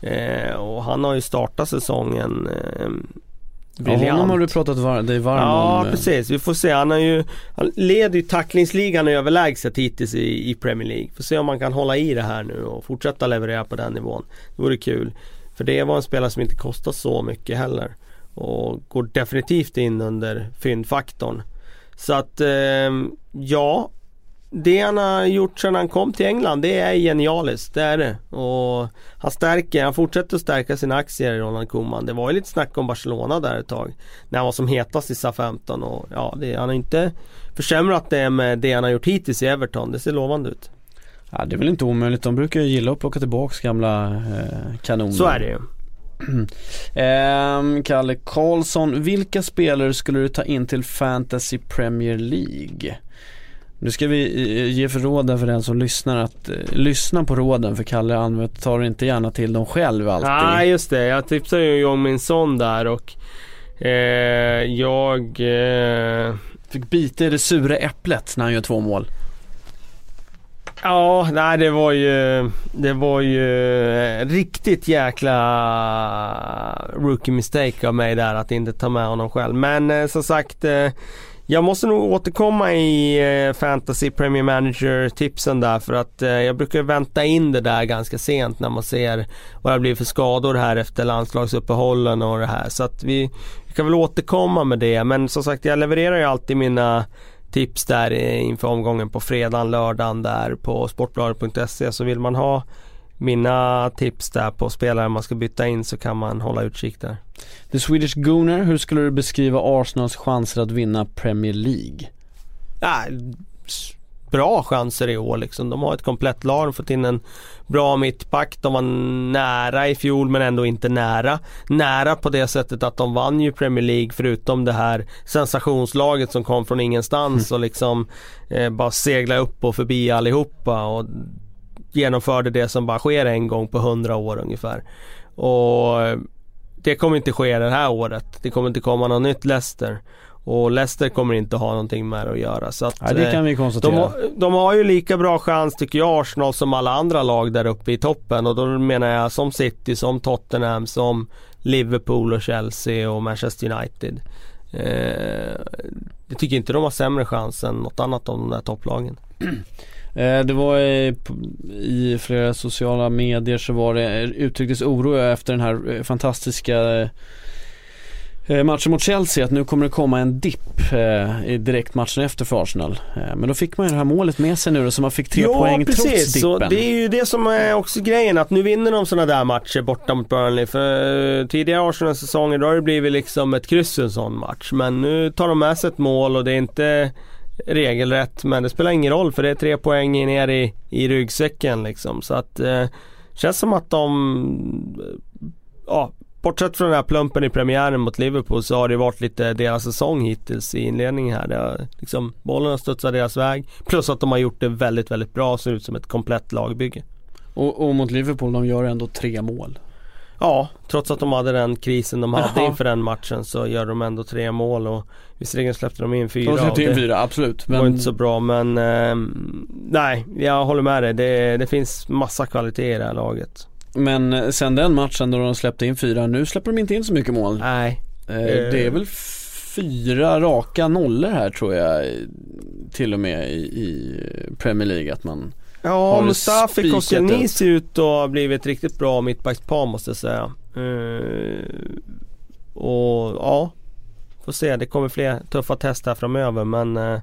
Eh, och han har ju startat säsongen eh, briljant. Ja, honom har du pratat var dig varm ja, om. Ja precis, vi får se. Han, har ju, han leder ju tacklingsligan överlägset hittills i, i Premier League. Får se om man kan hålla i det här nu och fortsätta leverera på den nivån. Det vore kul. För det var en spelare som inte kostar så mycket heller. Och går definitivt in under fyndfaktorn. Så att eh, ja, det han har gjort sedan han kom till England det är genialiskt, det är det. Och han stärker, han fortsätter att stärka sina aktier i Ronald Koeman. Det var ju lite snack om Barcelona där ett tag. När han var som hetast i SA-15 och ja, det, han har inte försämrat det med det han har gjort hittills i Everton. Det ser lovande ut. Ja, det är väl inte omöjligt. De brukar ju gilla att plocka tillbaka gamla eh, kanoner. Så är det ju. eh, Kalle Karlsson, vilka spelare skulle du ta in till Fantasy Premier League? Nu ska vi eh, ge för råden för den som lyssnar att eh, lyssna på råden för Kalle tar inte gärna till dem själv alltid. Nej just det, jag tipsade ju om min son där och eh, jag eh... Fick bita i det sura äpplet när han gör två mål. Ja, nej det var ju, det var ju eh, riktigt jäkla rookie mistake av mig där att inte ta med honom själv. Men eh, som sagt eh, jag måste nog återkomma i eh, Fantasy Premier Manager tipsen där för att eh, jag brukar vänta in det där ganska sent när man ser vad det blir för skador här efter landslagsuppehållen och det här. Så att vi, vi kan väl återkomma med det men som sagt jag levererar ju alltid mina tips där eh, inför omgången på fredagen, lördagen där på sportbladet.se så vill man ha mina tips där på spelare man ska byta in så kan man hålla utkik där. The Swedish Gooner, hur skulle du beskriva Arsenals chanser att vinna Premier League? Ja, bra chanser i år liksom. De har ett komplett lag, de fått in en bra mittback. De var nära i fjol men ändå inte nära. Nära på det sättet att de vann ju Premier League förutom det här sensationslaget som kom från ingenstans mm. och liksom eh, bara segla upp och förbi allihopa. Och genomförde det som bara sker en gång på hundra år ungefär. Och det kommer inte ske det här året. Det kommer inte komma något nytt Leicester. Och Leicester kommer inte ha någonting med det att göra. Så att, ja, det kan vi konstatera. De, de, har ju lika bra chans tycker jag Arsenal som alla andra lag där uppe i toppen. Och då menar jag som City, som Tottenham, som Liverpool och Chelsea och Manchester United. Eh, jag tycker inte de har sämre chans än något annat av de där topplagen. Eh, det var i, i, flera sociala medier så var det uttrycktes oro efter den här eh, fantastiska eh, matchen mot Chelsea att nu kommer det komma en dipp i direktmatchen efter för Arsenal. Men då fick man ju det här målet med sig nu då så man fick tre ja, poäng precis. trots dippen. Så det är ju det som är också grejen att nu vinner de sådana där matcher borta mot Burnley. För tidigare Arsenal-säsonger då har det blivit liksom ett kryss en sån match. Men nu tar de med sig ett mål och det är inte regelrätt men det spelar ingen roll för det är tre poäng ner i, i ryggsäcken liksom. Så att eh, känns som att de, eh, ja, bortsett från den här plumpen i premiären mot Liverpool så har det varit lite deras säsong hittills i inledningen här. Det har, liksom, bollen har studsat deras väg. Plus att de har gjort det väldigt, väldigt bra. Ser ut som ett komplett lagbygge. Och, och mot Liverpool, de gör ändå tre mål. Ja, trots att de hade den krisen de hade Jaha. inför den matchen så gör de ändå tre mål och visserligen släppte de in fyra. De släppte in fyra, absolut. Men... var inte så bra men eh, nej, jag håller med dig. Det, det finns massa kvalitet i det här laget. Men eh, sen den matchen då de släppte in fyra, nu släpper de inte in så mycket mål. Nej. Eh, det är väl fyra raka nollor här tror jag till och med i, i Premier League att man Ja, Mustafi Koscielny ser ut att ha blivit riktigt bra mittbackspar måste jag säga. Uh, och ja, får se. Det kommer fler tuffa test här framöver men uh,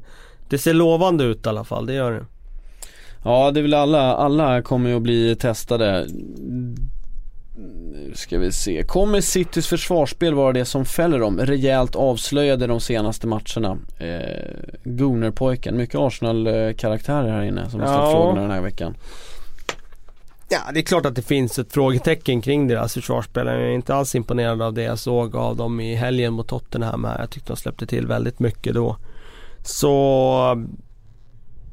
det ser lovande ut i alla fall, det gör det. Ja, det är väl alla, alla kommer ju att bli testade nu ska vi se. Kommer Citys försvarsspel vara det som fäller dem? Rejält avslöjade de senaste matcherna. Eh, Gooner-pojken, mycket Arsenal-karaktärer här inne som har ställt ja. frågorna den här veckan. Ja, det är klart att det finns ett frågetecken kring deras försvarsspel. Jag är inte alls imponerad av det jag såg av dem i helgen mot Tottenham här. Jag tyckte de släppte till väldigt mycket då. Så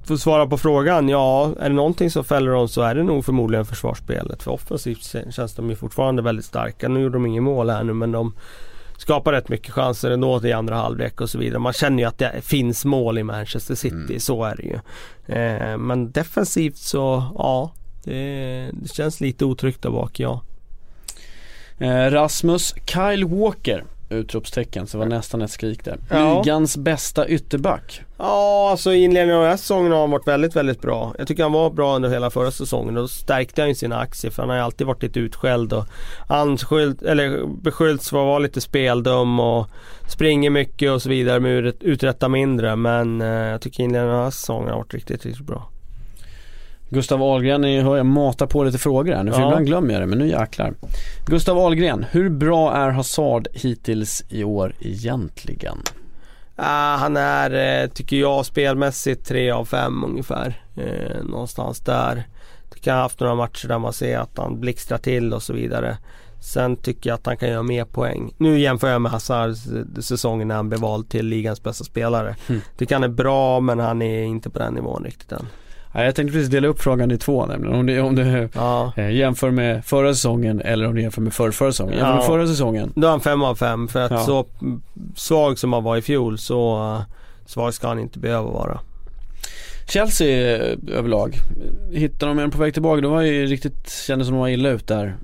för att svara på frågan, ja är det någonting som fäller dem så är det nog förmodligen försvarsspelet. För offensivt känns de ju fortfarande väldigt starka. Nu gjorde de inget mål här nu men de skapar rätt mycket chanser ändå i andra halvlek och så vidare. Man känner ju att det finns mål i Manchester City, Mm. så är det ju. Eh, men defensivt så, ja. Det, det känns lite otryggt där bak, ja. Eh, Rasmus Kyle Walker Utropstecken, så det var nästan ett skrik där. Ja. Ligans bästa ytterback. Ja, alltså i inledningen av den här säsongen har han varit väldigt, väldigt bra. Jag tycker han var bra under hela förra säsongen. Då stärkte han ju sina aktier för han har ju alltid varit lite utskälld och anskylld, eller beskyllts för att vara lite speldum och springer mycket och så vidare men ut- uträttar mindre. Men eh, jag tycker inledningen av den här säsongen har varit riktigt, riktigt bra. Gustav Ahlgren, ni hör jag mata på lite frågor här nu för Ja. ibland glömmer jag det men nu jäklar. Gustav Ahlgren, hur bra är Hazard hittills i år egentligen? Ah, han är, eh, tycker jag, spelmässigt 3 av 5 ungefär. Eh, någonstans där. Tycker jag har haft några matcher där man ser att han blixtrar till och så vidare. Sen tycker jag att han kan göra mer poäng. Nu jämför jag med Hazard s- säsongen när han blev vald till ligans bästa spelare. Mm. Tycker han är bra men han är inte på den nivån riktigt än. Ja, jag tänkte precis dela upp frågan i två nämligen. Om du, om du Ja. eh, jämför med förra säsongen eller om du jämför med förra, förra säsongen. Jämför med Ja. förra säsongen. Då är han 5 av 5 för att Ja. så svag som han var i fjol så uh, svag ska han inte behöva vara. Chelsea eh, överlag, hittade de en på väg tillbaka, det var ju riktigt, kändes som de var illa ut där.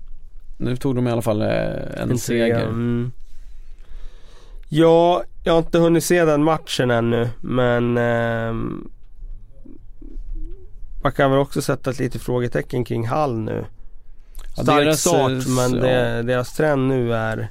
Nu tog de i alla fall eh, en seger. Mm. Ja, jag har inte hunnit se den matchen ännu men ehm, man kan väl också sätta ett litet frågetecken kring Hall nu. Ja, Stark deras, start eh, men ja. det, deras trend nu är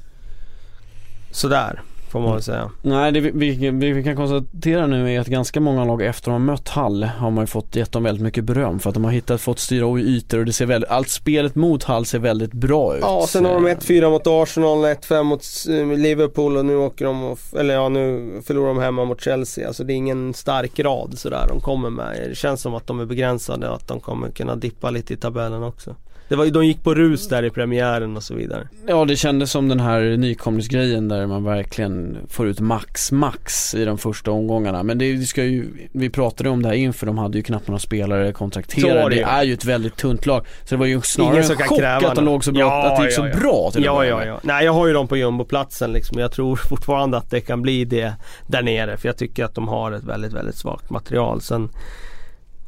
sådär får man väl säga. Nej, det vi, vi, vi, kan konstatera nu är att ganska många lag efter de har mött Hall har man ju fått gett dem väldigt mycket beröm för att de har hittat, fått styra i ytor och det ser väldigt, allt spelet mot Hall ser väldigt bra ut. Ja, sen har de 1-4 mot Arsenal, 1-5 mot eh, Liverpool och nu åker de, och, eller ja nu förlorar de hemma mot Chelsea. Alltså det är ingen stark rad sådär de kommer med. Det känns som att de är begränsade och att de kommer kunna dippa lite i tabellen också. Det var, de gick på rus där i premiären och så vidare. Ja det kändes som den här nykomlingsgrejen där man verkligen får ut max, max i de första omgångarna. Men det, det ska ju, vi pratade om det här inför, de hade ju knappt några spelare Så kontrakterade. det Det är ju ett väldigt tunt lag. Så det var ju snarare Ingen en chock kräva att de låg så bra, Ja, att det gick så ja, ja. bra till Ja, ja, ja. Nej jag har ju dem på jumboplatsen liksom. Jag tror fortfarande att det kan bli det där nere. För jag tycker att de har ett väldigt, väldigt svagt material. Sen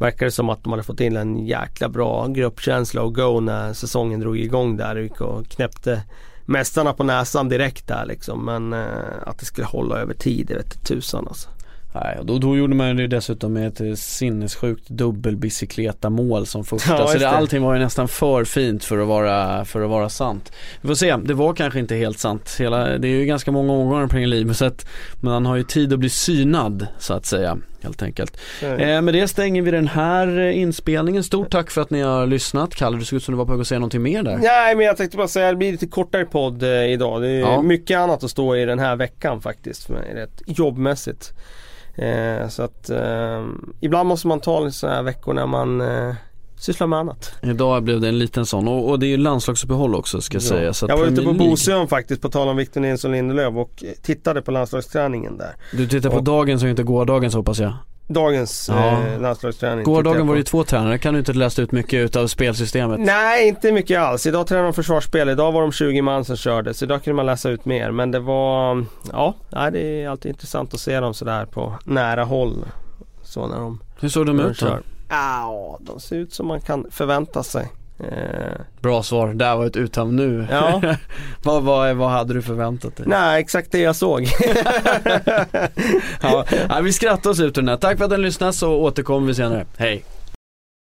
verkar det som att de hade fått in en jäkla bra gruppkänsla och go när säsongen drog igång där. Gick och knäppte mästarna på näsan direkt där liksom. Men eh, att det skulle hålla över tid, det vete tusan alltså. Nej, och då, då gjorde man det dessutom med ett eh, sinnessjukt dubbelbicykleta-mål som första. Ja, så det, allting var ju nästan för fint för att, vara, för att vara sant. Vi får se, det var kanske inte helt sant. Hela, det är ju ganska många omgångar i Premier så att man har ju tid att bli synad så att säga. Helt enkelt. Eh, med det stänger vi den här eh, inspelningen. Stort tack för att ni har lyssnat. Kalle, du såg ut som du var på väg att säga någonting mer där. Nej men jag tänkte bara säga, det blir lite kortare podd eh, idag. Det är Ja. mycket annat att stå i den här veckan faktiskt. För mig, rätt jobbmässigt. Eh, så att eh, ibland måste man ta sådana här veckor när man eh, sysslar med annat. Idag blev det en liten sån och, och det är ju landslagsuppehåll också ska jag säga. Så att jag var ute på Bosön faktiskt på tal om Victor Nilsson Lindelöf och tittade på landslagsträningen där. Du tittar på Och- dagens och inte gårdagens hoppas jag. Dagens Ja. eh, landslagsträning. Gårdagen var det ju två tränare, kan du inte läsa ut mycket utav spelsystemet? Nej, inte mycket alls. Idag tränar de försvarsspel. Idag var de 20 man som körde. Så idag kunde man läsa ut mer. Men det var, ja, det är alltid intressant att se dem sådär på nära håll. Så när de, Hur såg de ut då? Ja, de ser ut som man kan förvänta sig. Eh, Bra svar, där var ett uttam nu. Ja. vad, vad, vad hade du förväntat dig? nej, exakt det jag såg. Ja, ja, vi skrattar oss ut ur den här. Tack för att ni lyssnade så återkommer vi senare. Hej!